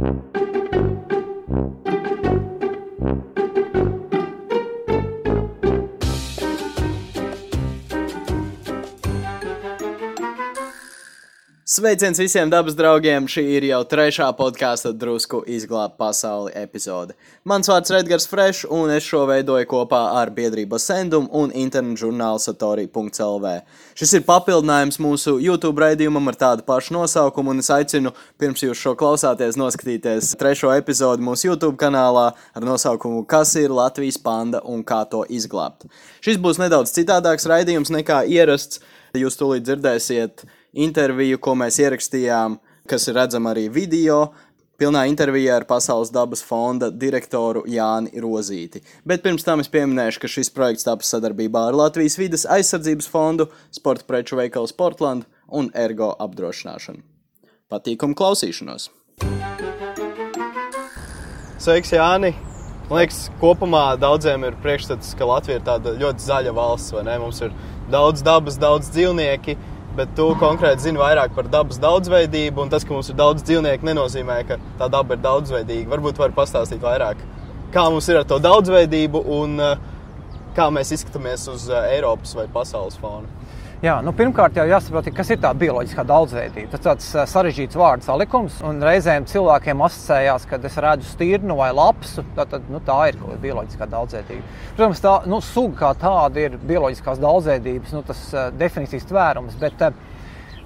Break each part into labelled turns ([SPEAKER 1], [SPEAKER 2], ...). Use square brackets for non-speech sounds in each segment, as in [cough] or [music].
[SPEAKER 1] Mm-hmm. Sveiciens visiem dabas draugiem! Šī ir jau trešā podkāstu drusku izglābt pasauli epizode. Mans vārds ir Edgars Fresh, un es šo veidoju kopā ar biedrību Sendum un internetu žurnālu Satori.CLV. Šis ir papildinājums mūsu YouTube raidījumam ar tādu pašu nosaukumu, un es aicinu, pirms jūs šo klausāties, noskatīties trešo epizodi mūsu YouTube kanālā ar nosaukumu Kas ir Latvijas panda un kā to izglābt. Šis būs nedaudz citādāks raidījums nekā ierasts. Jūs tūlīt dzirdēsiet interviju, ko mēs ierakstījām, kas ir redzama arī video. Pilnā intervijā ar Pasaules dabas fonda direktoru Jāni Rozīti. Bet pirms tam es pieminēšu, ka šis projekts taps sadarbībā ar Latvijas vidas aizsardzības fondu, sporta preču veikalu Sportland un Ergo apdrošināšanu. Patīkamu klausīšanos! Sveiks, Jāni! Man liekas, kopumā daudziem ir priekšstats, ka Latvija ir tāda ļoti zaļa valsts? Mums ir daudz dabas, daudz dzīvnieku bet tu konkrēti zini vairāk par dabas daudzveidību. Un tas, ka mums ir daudz dzīvnieku, nenozīmē, ka tā daba ir daudzveidīga. Varbūt var pastāstīt vairāk, kā mums ir ar to daudzveidību un eh, kā mēs izskatāmies uz eh, Eiropas vai pasaules fona.
[SPEAKER 2] Jā, nu, pirmkārt, jau jāsaprot, kas ir tā bioloģiskā daudzveidība. Tas ir tāds eh, sarežģīts vārdu salikums, un reizēm cilvēkiem asociējās, kad es redzu stirnu vai lapsu. Tad, nu, tā ir bioloģiskā daudzveidība. Protams, tā nu, suga kā tāda ir bioloģiskās daudzveidības nu, tas, uh, definīcijas tvērums. Bet uh,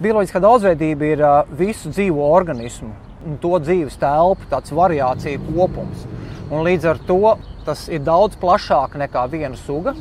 [SPEAKER 2] bioloģiskā daudzveidība ir uh, visu dzīvo organismu un to dzīves telpu, tāds variāciju kopums. Un līdz ar to tas ir daudz plašāk nekā viena suga.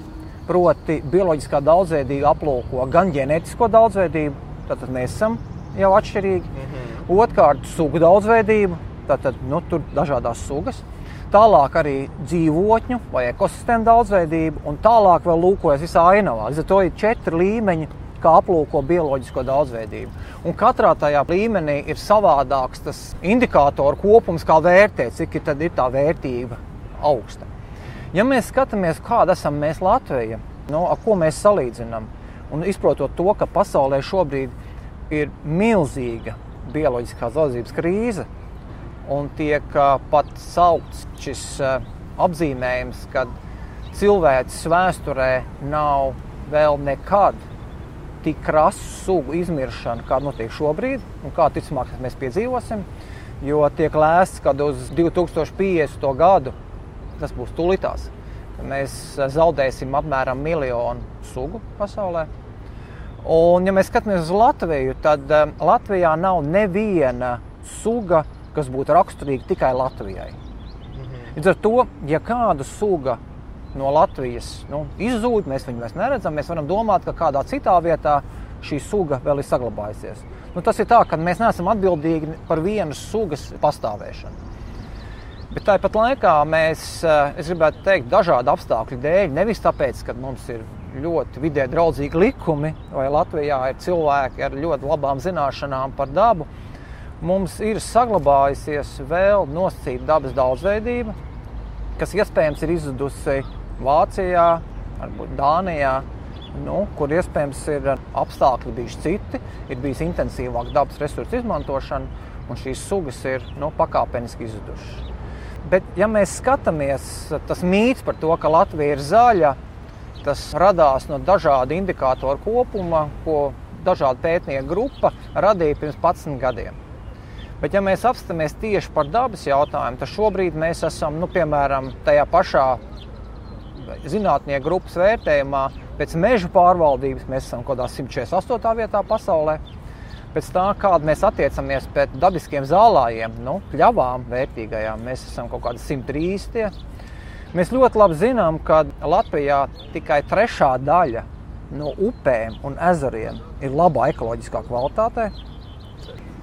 [SPEAKER 2] Proti, bioloģiskā daudzveidība aplūko gan ģenētisko daudzveidību, tad mēs esam jau atšķirīgi. Mm -hmm. Otrkārt, sugu daudzveidību, tad nu, tur dažādas sugas. Tālāk arī dzīvotņu vai ekosistēmu daudzveidību, un tālāk vēl lūkojas visā ainavā. Līdz ar to ir četri līmeņi, kā aplūko bioloģisko daudzveidību. Un katrā tajā līmenī ir savādāks tas indikātoru kopums, kā vērtēt, cik ir, ir tā vērtība augsta. Ja mēs skatāmies, kāda esam mēs Latvija, nu, ar ko mēs salīdzinām, un izprotot to, ka pasaulē šobrīd ir milzīga bioloģiskās daudzības krīze, un tiek pat saukts šis apzīmējums, ka cilvēks vēsturē nav vēl nekad tik krasu sugu izmiršana, kāda notiek šobrīd, un kā ticamāk mēs piedzīvosim. Jo tiek lēsts, ka uz 2050. gadu tas būs tūlītās. Mēs zaudēsim apmēram miljonu sugu pasaulē. Un, ja mēs skatāmies uz Latviju, tad um, Latvijā nav neviena suga, kas būtu raksturīga tikai Latvijai. Mhm. Līdz ar to, ja kāda suga no Latvijas nu, izzūd, mēs viņu vairs neredzam, mēs varam domāt, ka kādā citā vietā šī suga vēl ir saglabājusies. Nu, tas ir tā, ka mēs neesam atbildīgi par vienas sugas pastāvēšanu. Bet tāpat laikā mēs, eh, es gribētu teikt, dažādu apstākļu dēļ, nevis tāpēc, ka mums ir ļoti vidē draudzīgi likumi, vai Latvijā ir cilvēki ar ļoti labām zināšanām par dabu, mums ir saglabājusies vēl nosacīta dabas daudzveidība, kas iespējams ir izzudusi Vācijā, varbūt Dānijā, nu, kur iespējams ir apstākļi bijuši citi, ir bijis intensīvāka dabas resursu izmantošana, un šīs sugas ir nu, pakāpeniski izzudušas. Bet, ja mēs skatāmies, tas mīts par to, ka Latvija ir zaļa, tas radās no dažādu indikātoru kopuma, ko dažādu pētnieku grupa radīja pirms 11 gadiem. Bet, ja mēs apstāmies tieši par dabas jautājumu, tad šobrīd mēs esam nu, piemēram tajā pašā zinātnieku grupas vērtējumā pēc meža pārvaldības. Mēs esam kaut kādā 148. vietā pasaulē pēc tā, kāda mēs attiecamies pret dabiskiem zālājiem, nu, pļavām vērtīgajām, mēs esam kaut kādi 130. Mēs ļoti labi zinām, ka Latvijā tikai trešā daļa no upēm un ezeriem ir labā ekoloģiskā kvalitātē.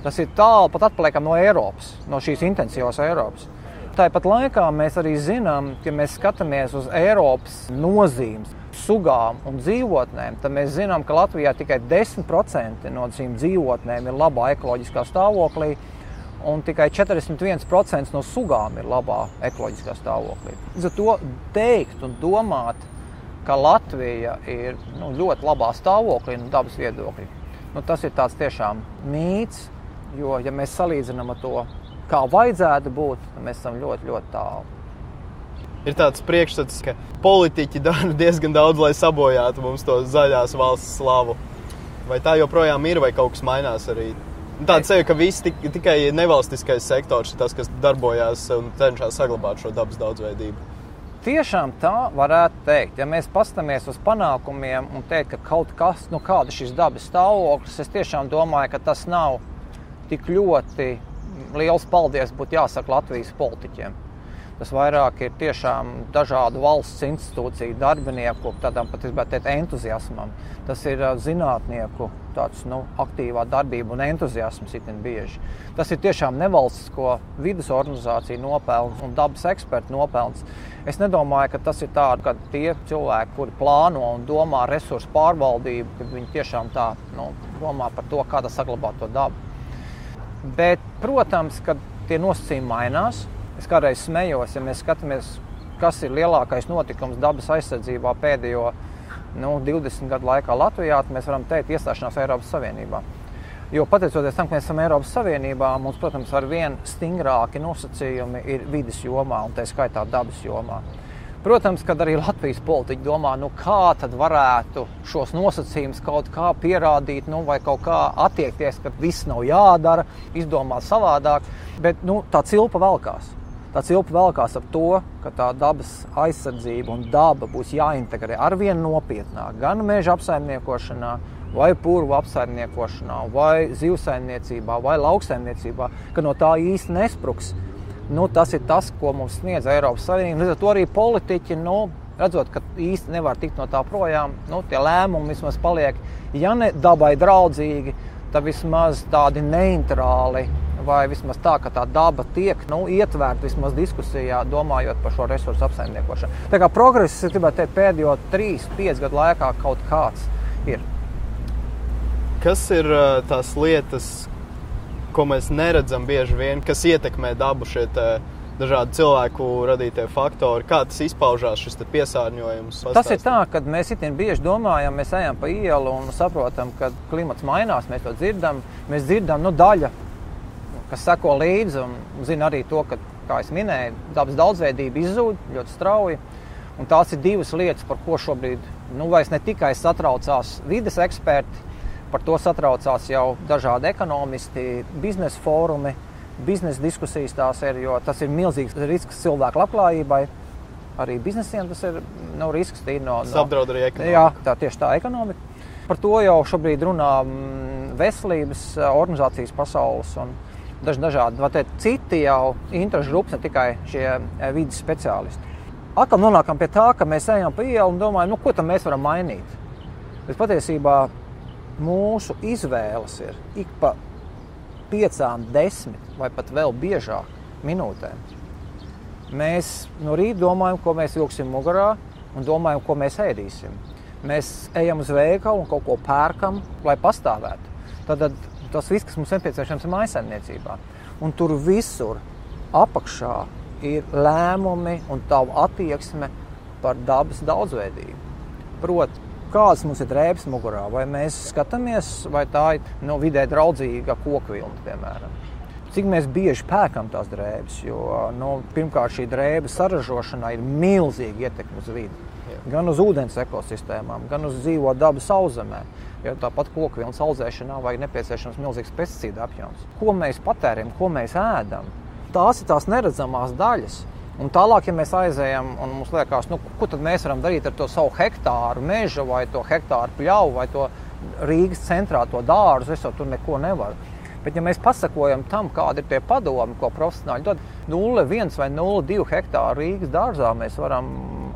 [SPEAKER 2] Tas ir tālu pat atpaliekam no Eiropas, no šīs intensīvās Eiropas. Tāpat laikā mēs arī zinām, ka mēs skatāmies uz Eiropas nozīmes sugām un dzīvotnēm, tad mēs zinām, ka Latvijā tikai 10% no šīm dzīvotnēm ir labā ekoloģiskā stāvoklī. Un tikai 41% no sugām ir labā ekoloģiskā stāvoklī. Līdz ar to teikt un domāt, ka Latvija ir nu, ļoti labā stāvoklī no dabas viedokļa, nu, tas ir tiešām mīts. Jo, ja mēs salīdzinām to kā vajadzētu būt, mēs esam ļoti, ļoti tālu.
[SPEAKER 1] Ir tāds priekšstats, ka politiķi [laughs] dara diezgan daudz, lai sabojātu mums to zaļās valsts slavu. Vai tā joprojām ir, vai kaut kas mainās arī? Tāda seja, ka viss tik, tikai nevalstiskais sektors ir tas, kas darbojās un cenšas saglabāt šo dabas daudzveidību.
[SPEAKER 2] Tiešām tā varētu teikt. Ja mēs paskatāmies uz panākumiem un teikt, ka kaut kas, nu, kāda ir šis dabas stāvoklis, es tiešām domāju, ka tas nav tik ļoti liels paldies būtu jāsaka Latvijas politiķiem. Tas vairāk ir tiešām dažādu valsts institūciju darbinieku, tādam pat teikt, entuziasmam. Tas ir zinātnieku tāds, nu, aktīvā darbība un entuziasms itin bieži. Tas ir tiešām nevalstisko vidus organizāciju nopelns un dabas ekspertu nopelns. Es nedomāju, ka tas ir tā, ka tie cilvēki, kuri plāno un domā resursu pārvaldību, ka viņi tiešām tā nu, domā par to, kā saglabāt to dabu. Bet, protams, ka tie nosacījumi mainās. Es kādreiz smējos, ja mēs skatāmies, kas ir lielākais notikums dabas aizsardzībā pēdējo nu, 20 gadu laikā Latvijā, tad mēs varam teikt, iestāšanās Eiropas Savienībā. Jo pateicoties tam, ka mēs esam Eiropas Savienībā, mums, protams, ar vien stingrāki nosacījumi ir vidas jomā un tā skaitā dabas jomā. Protams, kad arī Latvijas politiķi domā, nu, kā tad varētu šos nosacījumus kaut kā pierādīt, nu, vai kaut kā attiekties, ka viss nav jādara, izdomāt savādāk, bet nu, tā cilpa velkās. Tā cilpa velkās ap to, ka tā dabas aizsardzība un daba būs jāintegrē ar vien nopietnāk gan meža apsaimniekošanā, vai purvu apsaimniekošanā, vai zivsaimniecībā, vai lauksaimniecībā, ka no tā īsti nespruks. Nu, tas ir tas, ko mums sniedz Eiropas Savienība. Līdz ar to arī politiķi, nu, redzot, ka īsti nevar tikt no tā projām, nu, tie lēmumi vismaz paliek, ja ne dabai draudzīgi, tad vismaz tādi neitrāli vai vismaz tā, ka tā daba tiek nu, ietverta vismaz diskusijā, domājot par šo resursu apsaimniekošanu. Tā kā progress, es gribētu teikt, pēdējo 3-5 gadu laikā kaut kāds ir.
[SPEAKER 1] Kas ir tās lietas, ko mēs neredzam bieži vien, kas ietekmē dabu šie dažādi cilvēku radītie faktori? Kā tas izpaužās, šis piesārņojums?
[SPEAKER 2] Pastāstīt. Tas ir tā, ka mēs itin bieži domājam, mēs ejam pa ielu un saprotam, ka klimats mainās, mēs to dzirdam. Mēs dzirdam, nu, daļa kas seko līdzi un zina arī to, ka, kā jau minēju, dabas daudzveidība izzūd ļoti strauji. Un tās ir divas lietas, par ko šobrīd nu, ne tikai satraucās vides eksperti, par to satraucās jau dažādi ekonomisti, biznesa fórumi, biznesa diskusijas tās ir, jo tas ir milzīgs risks cilvēku labklājībai. Arī biznesiem tas ir nu, risks. No,
[SPEAKER 1] no, apdraud arī ekonomiku.
[SPEAKER 2] Jā, tā tieši tā ekonomika. Par to jau šobrīd runā mm, veselības organizācijas pasaules. Un, daž, dažādi teikt, citi jau interešu grupas, ne tikai šie eh, vidas speciālisti. Atkal nonākam pie tā, ka mēs ejam pa ielu un domājam, nu, ko tam mēs varam mainīt. Bet patiesībā mūsu izvēles ir ik pa piecām, desmit vai pat vēl biežāk minūtēm. Mēs no rīta domājam, ko mēs vilksim mugurā un domājam, ko mēs ēdīsim. Mēs ejam uz veikalu un kaut ko pērkam, lai pastāvētu. Tad, tad tas viss, kas mums nepieciešams, ir maisaimniecībā. Un tur visur apakšā ir lēmumi un tavu attieksme par dabas daudzveidību. Proti, kādas mums ir drēbes mugurā, vai mēs skatāmies, vai tā ir no vidē draudzīga koku vilna, piemēram. Cik mēs bieži pērkam tās drēbes, jo nu, pirmkārt šī drēbe saražošanā ir milzīga ietekme uz vidi. Gan uz ūdens ekosistēmām, gan uz dzīvo dabu sauszemē. Jo tāpat koku vilnas audzēšanā vajag nepieciešams milzīgs pesticīdu apjoms. Ko mēs patērējam, ko mēs ēdam, tās ir tās neredzamās daļas. Un tālāk, ja mēs aizējām un mums liekas, nu, ko tad mēs varam darīt ar to savu hektāru meža vai to hektāru pļauju vai to Rīgas centrā to dārzu, es jau tur neko nevaru. Bet, ja mēs pasakojam tam, kādi ir tie padomi, ko profesionāļi dod, 0,1 vai 0,2 hektāru Rīgas dārzā, mēs varam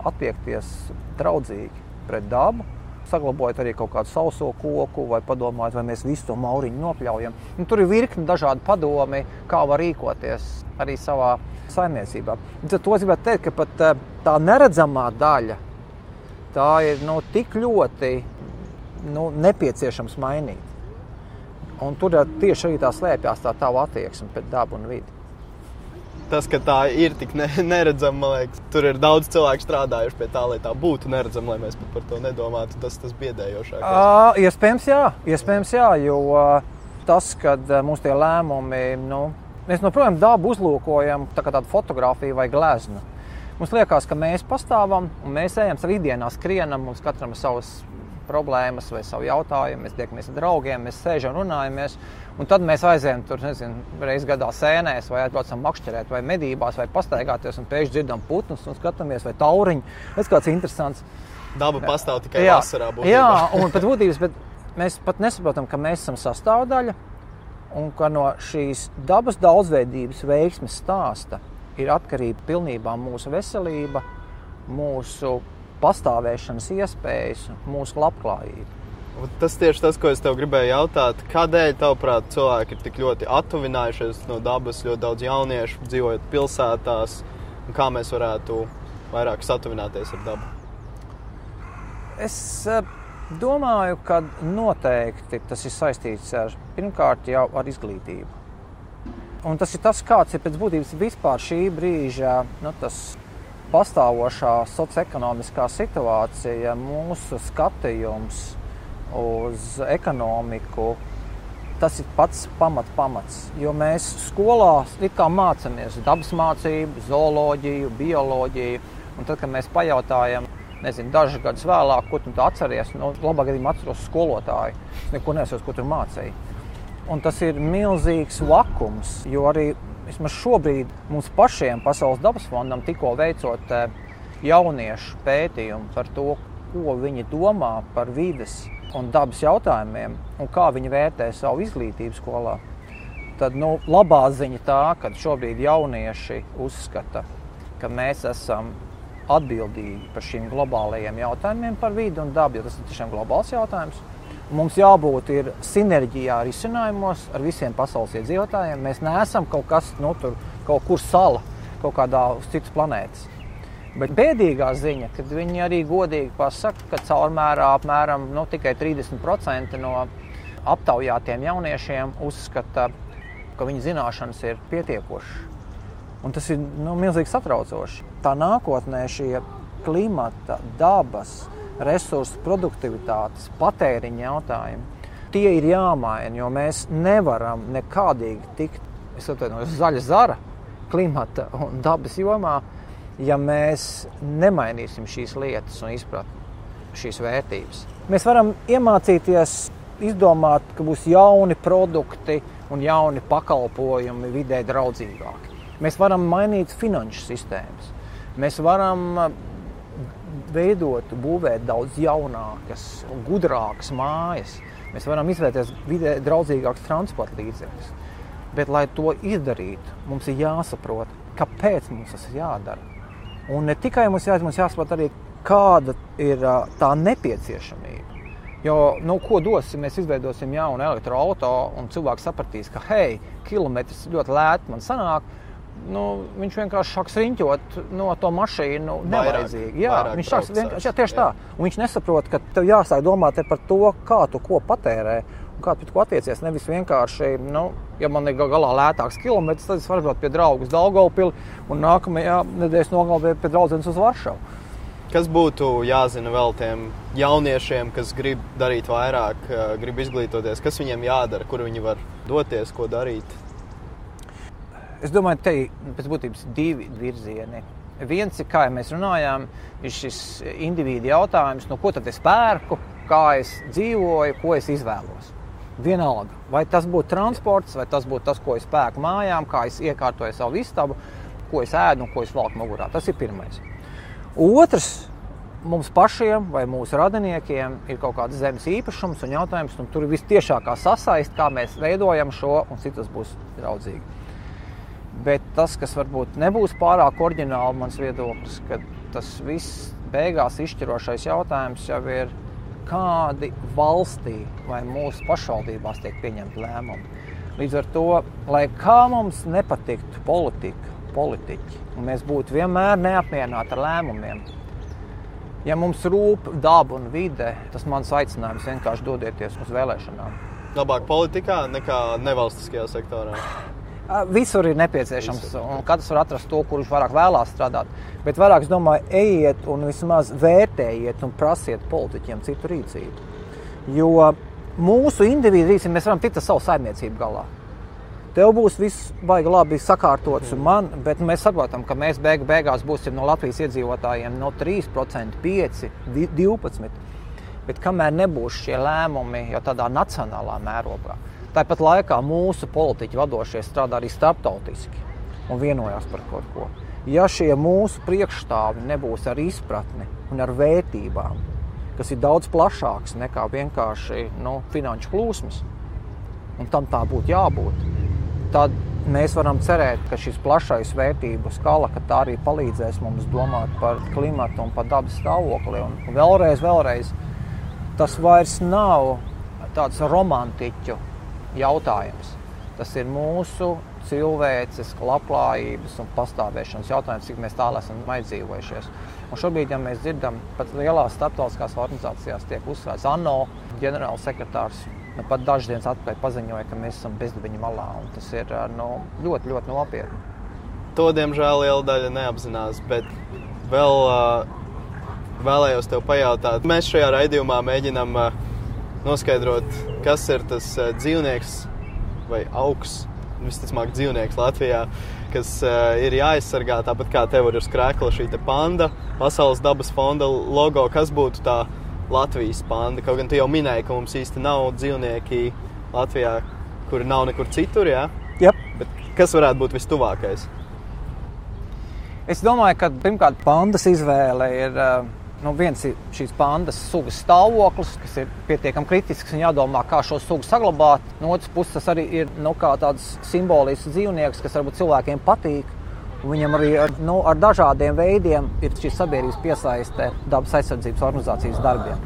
[SPEAKER 2] attiekties draudzīgi pret dabu, saglabājot arī kaut kādu sauso koku, vai padomājot, vai mēs visu to mauriņu nopļaujam. Un tur ir virkni dažādi padomi, kā var rīkoties arī savā saimniecībā. Tad to es gribētu teikt, ka pat eh, tā neredzamā daļa tā ir nu, tik ļoti nu, nepieciešams mainīt. Un tur tieši arī tā slēpjas tā tā attieksme pret dabu un vidi
[SPEAKER 1] tas, ka tā ir tik ne, neredzama, man liekas, tur ir daudz cilvēku strādājuši pie tā, lai tā būtu neredzama, lai mēs pat par to nedomātu. Tas ir biedējošākais.
[SPEAKER 2] Uh, iespējams, jā, iespējams, jā jo uh, tas, ka uh, mums tie lēmumi nu, Mēs joprojām dabu uzlūkojam tā kā tādu fotografiju vai gleznu. Mums liekas, ka mēs pastāvam un mēs ejam savā ikdienā, skrienam, mums katram ir savas problēmas vai savu jautājumu, mēs tiekamies ar draugiem, mēs sēžam un runājamies. Un tad mēs aizējām tur, nezinu, reizes gadā sēnēs, vai atbraucam makšķerēt, vai medībās, vai pastaigāties, un pēkšņi dzirdam putnus un skatāmies, vai tauriņu. Tas kāds interesants.
[SPEAKER 1] Daba pastāv tikai
[SPEAKER 2] jā,
[SPEAKER 1] vasarā. Būtībā.
[SPEAKER 2] Jā, un pat būtības, bet mēs pat nesaprotam, ka mēs esam sastāvdaļa un ka no šīs dabas daudzveidības veiksmes stāsta ir atkarība pilnībā mūsu veselība, mūsu pastāvēšanas iespējas, mūsu labklājība.
[SPEAKER 1] Tas tieši tas, ko es tev gribēju jautāt. Kādēļ, tavuprāt, cilvēki ir tik ļoti attuvinājušies no dabas, ļoti daudz jauniešu dzīvojot pilsētās, un kā mēs varētu vairāk satuvināties ar dabu?
[SPEAKER 2] Es eh, domāju, ka noteikti tas ir saistīts ar pirmkārt jau ar izglītību. Un tas ir tas, kāds ir pēc būtības vispār šī brīža nu, pastāvošā socioekonomiskā situācija, mūsu skatījums uz ekonomiku. Tas ir pats pamat, pamats. Jo mēs skolā mācāmies dabas mācību, zooloģiju, bioloģiju. Un tad, kad mēs pajautājam, nezinu, dažus gadus vēlāk, ko tu atceries, no nu, labā gadījumā atceros skolotāju. Es neko nesaprotu, ko tur mācīja. Un tas ir milzīgs vakums, jo arī vismaz šobrīd mums pašiem, Pasaules dabas fondam, tikko veicot eh, jauniešu pētījumu par to, ko viņi domā par vides un dabas jautājumiem un kā viņi vērtē savu izglītību skolā. Tad nu, labā ziņa tā, ka šobrīd jaunieši uzskata, ka mēs esam atbildīgi par šiem globālajiem jautājumiem par vidi un dabu, jo tas ir tiešām globāls jautājums. Mums jābūt sinerģijā risinājumos ar visiem pasaules iedzīvotājiem. Mēs neesam kaut kas no nu, tur, kaut kur sala, kaut kādā uz citas planētas. Bet bēdīgā ziņa, kad viņi arī godīgi pasaka, ka caurmērā apmēram nu, tikai 30% no aptaujātiem jauniešiem uzskata, ka viņu zināšanas ir pietiekošas. Un tas ir nu, milzīgi satraucoši. Tā nākotnē šie klimata, dabas, resursu produktivitātes, patēriņa jautājumi. Tie ir jāmaina, jo mēs nevaram nekādīgi tikt no zaļa zara, klimata un dabas jomā, ja mēs nemainīsim šīs lietas un izpratni šīs vērtības. Mēs varam iemācīties izdomāt, ka būs jauni produkti un jauni pakalpojumi vidē draudzīgāki. Mēs varam mainīt finanšu sistēmas. Mēs varam veidot, būvēt daudz jaunākas, gudrākas mājas. Mēs varam izvērties vidē draudzīgākus transporta līdzekļus. Bet, lai to izdarītu, mums ir jāsaprot, kāpēc mums tas ir jādara. Un ne tikai mums, jā, mums jāsaprot arī, kāda ir tā nepieciešamība. Jo, nu, ko dosim, mēs izveidosim jaunu elektroautorātu, un cilvēks sapratīs, ka, hei, kilometrs ļoti lēti man sanāk, nu, viņš vienkārši sāks riņķot no to mašīnu. Nevajadzīgi. Jā, vairāk viņš sāks vienkārši jā, tieši jā. tā. Un viņš nesaprot, ka tev jāsāk domāt par to, kā tu ko patērē. Kā tu to attiecies? Nevis vienkārši, nu, ja man ir galā lētāks kilometrs, tad es varu braukt pie draugus Daugaupili un nākamajā nedēļas nogalē pie draudzenes uz Varšavu.
[SPEAKER 1] Kas būtu jāzina vēl tiem jauniešiem, kas grib darīt vairāk, grib izglītoties, kas viņiem jādara, kur viņi var doties, ko darīt?
[SPEAKER 2] Es domāju, ka te ir pēc būtības divi virzieni. Viens ir, kā jau mēs runājām, ir šis individu jautājums, no ko tad es pērku, kā es dzīvoju, ko es izvēlos. Vienalga, vai tas būtu transports, vai tas būtu tas, ko es pērku mājām, kā es iekārtoju savu istabu, ko es ēdu un ko es valku mugurā. Tas ir pirmais. Otrs, mums pašiem vai mūsu radiniekiem ir kaut kāds zemes īpašums un jautājums, un tur ir visciešākā sasaiste, kā mēs veidojam šo, un citas būs draudzīgi. Bet tas, kas varbūt nebūs pārāk oriģināli, mans viedoklis, ka tas viss beigās izšķirošais jautājums jau ir, kādi valstī vai mūsu pašvaldībās tiek pieņemti lēmumi. Līdz ar to, lai kā mums nepatiktu politika, politiķi, un mēs būtu vienmēr neapmierināti ar lēmumiem, ja mums rūp daba un vide, tas mans aicinājums vienkārši dodieties uz vēlēšanām.
[SPEAKER 1] Labāk politikā nekā nevalstiskajā sektorā.
[SPEAKER 2] Visur ir nepieciešams, Visur. un katrs var atrast to, kurš vairāk vēlās strādāt. Bet vairāk, es domāju, ejiet un vismaz vērtējiet un prasiet politiķiem citu rīcību. Jo mūsu individu rīcību mēs varam tikt ar savu saimniecību galā. tev būs viss baigi labi sakārtots, un man, bet mēs saprotam, ka mēs beig beigās būsim no Latvijas iedzīvotājiem no 3%, 5%, 12%. Bet kamēr nebūs šie lēmumi jau tādā nacionālā mērogā, tāpat laikā mūsu politiķi vadošie strādā arī starptautiski un vienojās par kaut ko. Ja šie mūsu priekšstāvi nebūs ar izpratni un ar vērtībām, kas ir daudz plašāks nekā vienkārši nu, finanšu plūsmas, un tam tā būtu jābūt, tad mēs varam cerēt, ka šis plašais vērtību skala arī palīdzēs mums domāt par klimatu un par dabas stāvokli. Un vēlreiz, vēlreiz, tas vairs nav tāds romantiķu jautājums. Tas ir mūsu cilvēces labklājības un pastāvēšanas jautājums, cik mēs tālu esam aizdzīvojušies. Un šobrīd, ja mēs dzirdam, pat lielās starptautiskās organizācijās tiek uzsvērts ANO ģenerālsekretārs. Nu, pat dažas dienas atpakaļ paziņoja, ka mēs esam bezdibeņu malā. Tas ir nu, ļoti, ļoti nopietni.
[SPEAKER 1] To, diemžēl, liela daļa neapzinās. Bet vēl uh, vēlējos te pajautāt, mēs šajā raidījumā mēģinām uh, noskaidrot, kas ir tas uh, dzīvnieks vai augs, visticamāk, dzīvnieks Latvijā, kas uh, ir jāaizsargā. Tāpat kā tev ir uz krēsla šī panda, Pasaules dabas fonda logo, kas būtu tā Latvijas panda. Kaut gan tu jau minēji, ka mums īsti nav dzīvnieki Latvijā, kuri nav nekur citur. Ja?
[SPEAKER 2] Yep.
[SPEAKER 1] Bet kas varētu būt vistuvākais?
[SPEAKER 2] Es domāju, ka pirmkārt pandas izvēle ir. Uh nu, viens ir šīs pandas sugas stāvoklis, kas ir pietiekami kritisks un jādomā, kā šo sugu saglabāt. No otras puses, tas arī ir nu, tāds simbolisks dzīvnieks, kas varbūt cilvēkiem patīk. Viņam arī ar, nu, ar dažādiem veidiem ir šī sabiedrības piesaiste dabas aizsardzības organizācijas darbiem.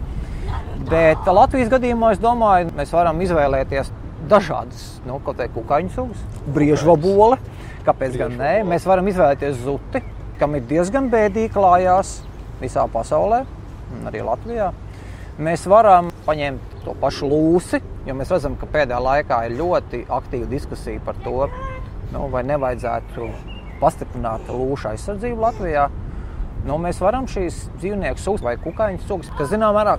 [SPEAKER 2] Bet Latvijas gadījumā, es domāju, mēs varam izvēlēties dažādas nu, kukaiņu sugas, briežvabole. Kāpēc gan nē? Mēs varam izvēlēties zuti, kam ir diezgan bēdīgi klājās visā pasaulē, arī Latvijā. Mēs varam paņemt to pašu lūsi, jo mēs redzam, ka pēdējā laikā ir ļoti aktīva diskusija par to, nu, vai nevajadzētu pastiprināt lūšu aizsardzību Latvijā. Nu, mēs varam šīs dzīvnieku sugas vai kukaiņu sugas, kas zināmā mērā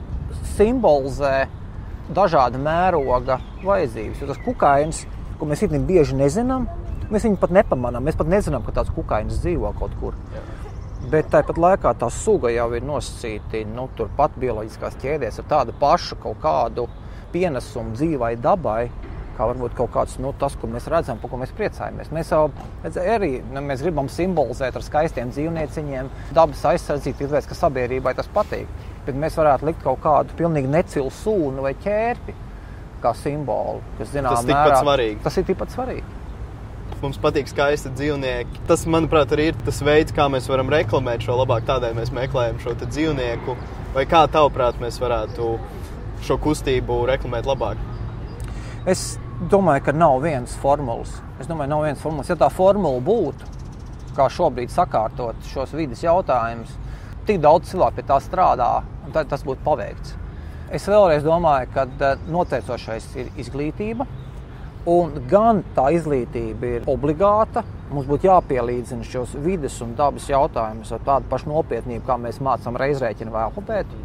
[SPEAKER 2] simbolizē dažāda mēroga vajadzības. Jo tas kukainis, ko mēs īstenībā bieži nezinām, mēs viņu pat nepamanām. Mēs pat nezinām, ka tāds kukainis dzīvo kaut kur. Jā. Bet tāpat laikā tā suga jau ir nosacīta nu, turpat bioloģiskās ķēdēs ar tādu pašu kaut kādu pienesumu dzīvai dabai, kā varbūt kaut kāds nu, tas, ko mēs redzam, par ko mēs priecājamies. Mēs jau arī nu, mēs gribam simbolizēt ar skaistiem dzīvnieciņiem, dabas aizsardzību, tāpēc, ka sabiedrībai tas patīk. Bet mēs varētu likt kaut kādu pilnīgi necilu sūnu vai ķērpi kā simbolu, kas zināmā
[SPEAKER 1] mērā tas
[SPEAKER 2] ir tikpat svarīgi
[SPEAKER 1] mums patīk skaisti dzīvnieki. Tas, manuprāt, arī ir tas veids, kā mēs varam reklamēt šo labāk. Tādēļ mēs meklējam šo dzīvnieku. Vai kā tavuprāt, mēs varētu šo kustību reklamēt labāk?
[SPEAKER 2] Es domāju, ka nav vienas formulas. Es domāju, nav vienas formulas. Ja tā formula būtu, kā šobrīd sakārtot šos vidas jautājumus, tik daudz cilvēku pie tā strādā, tad tas būtu paveikts. Es vēlreiz domāju, ka eh, noteicošais ir izglītība, Un gan tā izglītība ir obligāta. Mums būtu jāpielīdzina šos vidas un dabas jautājumus ar tādu pašu nopietnību, kā mēs mācām reizrēķinu vai alfabētu.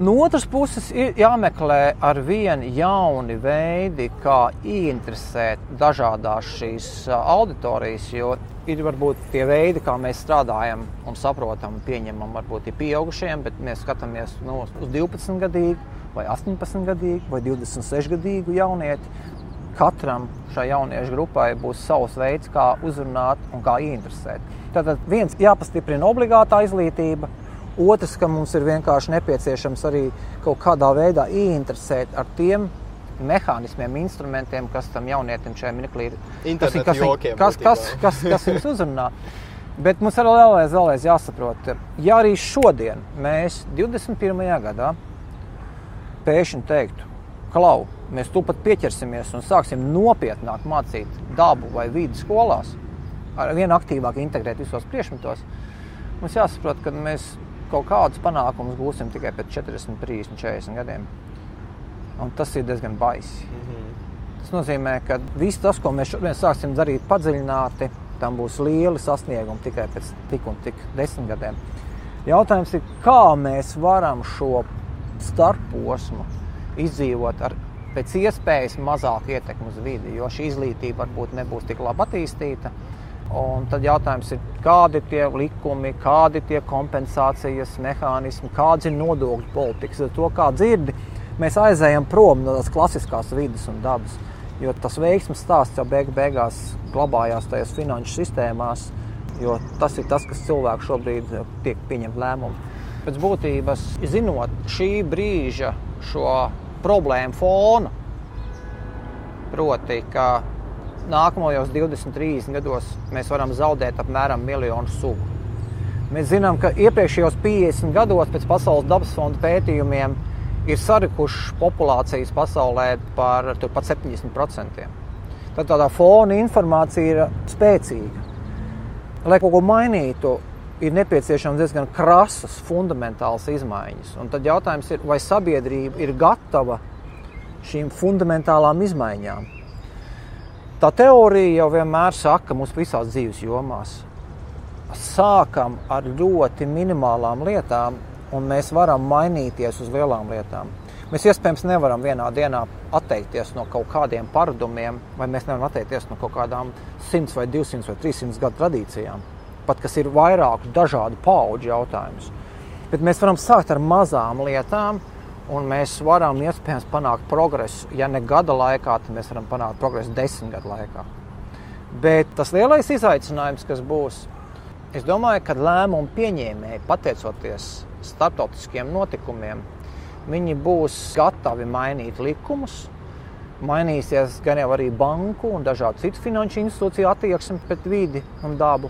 [SPEAKER 2] No otras puses, ir jāmeklē ar vienu jauni veidi, kā ieinteresēt dažādās šīs auditorijas. Jo ir varbūt tie veidi, kā mēs strādājam un saprotam, pieņemam, varbūt ir pieaugušiem, bet mēs skatāmies no, uz 12 gadīgu vai 18 gadīgu vai 26 gadīgu jaunieti. Katram šai jauniešu grupai būs savs veids, kā uzrunāt un kā ieinteresēt. Tātad viens jāpastiprina obligātā izglītība, otrs, ka mums ir vienkārši nepieciešams arī kaut kādā veidā ieinteresēt ar tiem mehānismiem, instrumentiem, kas tam jaunietim šajā mirklī ir.
[SPEAKER 1] Kas, kas,
[SPEAKER 2] kas, kas, kas, kas, kas viņus uzrunā? Bet mums arī vēlreiz, vēlreiz jāsaprot, ja arī šodien mēs 21. gadā pēkšņi teiktu, klau, mēs tūpat pieķersimies un sāksim nopietnāk mācīt dabu vai vidi skolās, ar vien aktīvāk integrēt visos priekšmetos, mums jāsaprot, ka mēs kaut kādus panākumus gūsim tikai pēc 40, 30, 40 gadiem. Un tas ir diezgan baisi. Mm -hmm. Tas nozīmē, ka viss tas, ko mēs šodien sāksim darīt padziļināti, tam būs lieli sasniegumi tikai pēc tik un tik desmit gadiem. Jautājums ir, kā mēs varam šo starposmu izdzīvot ar pēc iespējas mazāk ietekmi uz vidi, jo šī izglītība varbūt nebūs tik labi attīstīta. Un tad jautājums ir, kādi ir tie likumi, kādi ir tie kompensācijas mehānismi, kādas ir nodokļu politikas. Ar to kā dzirdi, mēs aizējām prom no tās klasiskās vidas un dabas. Jo tas veiksmes stāsts jau beig beigās glabājās tajās finanšu sistēmās, jo tas ir tas, kas cilvēku šobrīd tiek pieņemt lēmumu. Pēc būtības, zinot šī brīža šo problēmu fonu, proti, ka nākamajos 20, 30 gados mēs varam zaudēt apmēram miljonu sugu. Mēs zinām, ka iepriekšējos 50 gados pēc Pasaules dabas fonda pētījumiem ir sarikušas populācijas pasaulē par 70%. Tad tādā fona informācija ir spēcīga. Lai kaut ko mainītu, ir nepieciešams diezgan krasas, fundamentālas izmaiņas. Un tad jautājums ir, vai sabiedrība ir gatava šīm fundamentālām izmaiņām. Tā teorija jau vienmēr saka, mums visās dzīves jomās. Sākam ar ļoti minimālām lietām, un mēs varam mainīties uz lielām lietām. Mēs iespējams nevaram vienā dienā atteikties no kaut kādiem paradumiem, vai mēs nevaram atteikties no kaut kādām 100 vai 200 vai 300 gadu tradīcijām, pat kas ir vairāku dažādu pauģu jautājumus. Bet mēs varam sākt ar mazām lietām, un mēs varam iespējams panākt progresu. Ja ne gada laikā, tad mēs varam panākt progresu desmit gadu laikā. Bet tas lielais izaicinājums, kas būs, es domāju, ka lēmumu pieņēmēji, pateicoties starptautiskiem notikumiem, viņi būs gatavi mainīt likumus. Mainīsies gan jau arī banku un dažādu citu finanšu institūciju attieksme pret vidi un dabu.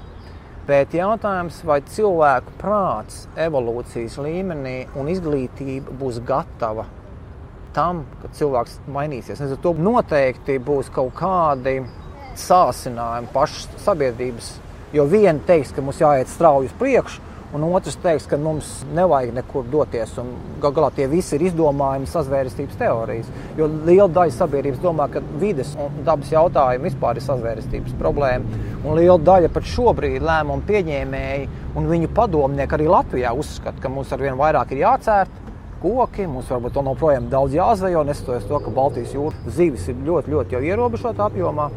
[SPEAKER 2] Bet jautājums, vai cilvēku prāts, evolūcijas līmenī un izglītība būs gatava tam, ka cilvēks mainīsies. Līdz ar to noteikti būs kaut kādi sācinājumi pašas sabiedrības. Jo viena teiks, ka mums jāiet strauji uz priekšu, un otrs teiks, ka mums nevajag nekur doties. Galu galā tie visi ir izdomājumi sazvērestības teorijas. Jo liela daļa sabiedrības domā, ka vides un dabas jautājumi vispār ir sazvērestības problēma. Un liela daļa pat šobrīd lēmumu pieņēmēji un viņu padomnieki arī Latvijā uzskata, ka mums ar vien vairāk ir jācērt koki. Mums varbūt vēl joprojām daudz jāzvejo, neskatoties to, ka Baltijas jūras zivis ir ļoti, ļoti ierobežotā apjomā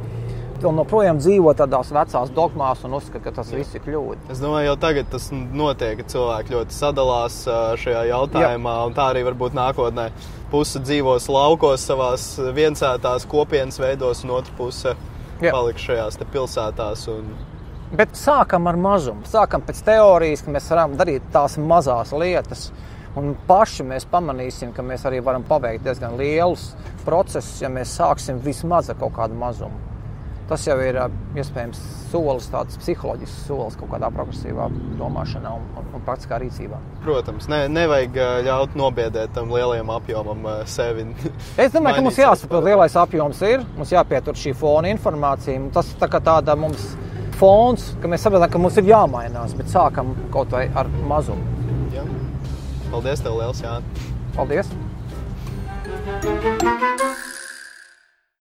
[SPEAKER 2] vēl joprojām dzīvo tādās vecās dogmās un uzskata, ka tas viss ir kļūda.
[SPEAKER 1] Es domāju, jau tagad tas notiek, ka cilvēki ļoti sadalās šajā jautājumā, Jā. un tā arī varbūt nākotnē. Puse dzīvos laukos, savās viensētās kopienas veidos, un otra puse Jā. paliks šajās pilsētās. Un...
[SPEAKER 2] Bet sākam ar mazumu. Sākam pēc teorijas, ka mēs varam darīt tās mazās lietas. Un paši mēs pamanīsim, ka mēs arī varam paveikt diezgan lielus procesus, ja mēs sāksim vismaz ar kaut kādu mazumu tas jau ir iespējams solis, tāds psiholoģisks solis kaut kādā progresīvā domāšanā un, un, un praktiskā rīcībā.
[SPEAKER 1] Protams, ne, nevajag ļaut nobiedēt tam lielajam apjomam sevi. [laughs]
[SPEAKER 2] es domāju, ka mums jāsaprot, lielais apjoms ir, mums jāpietur šī fona informācija. Tas tā kā tāda mums fons, ka mēs saprotam, ka mums ir jāmainās, bet sākam kaut vai ar mazumu. Jā.
[SPEAKER 1] Paldies, tev liels, Jānis!
[SPEAKER 2] Paldies! thank you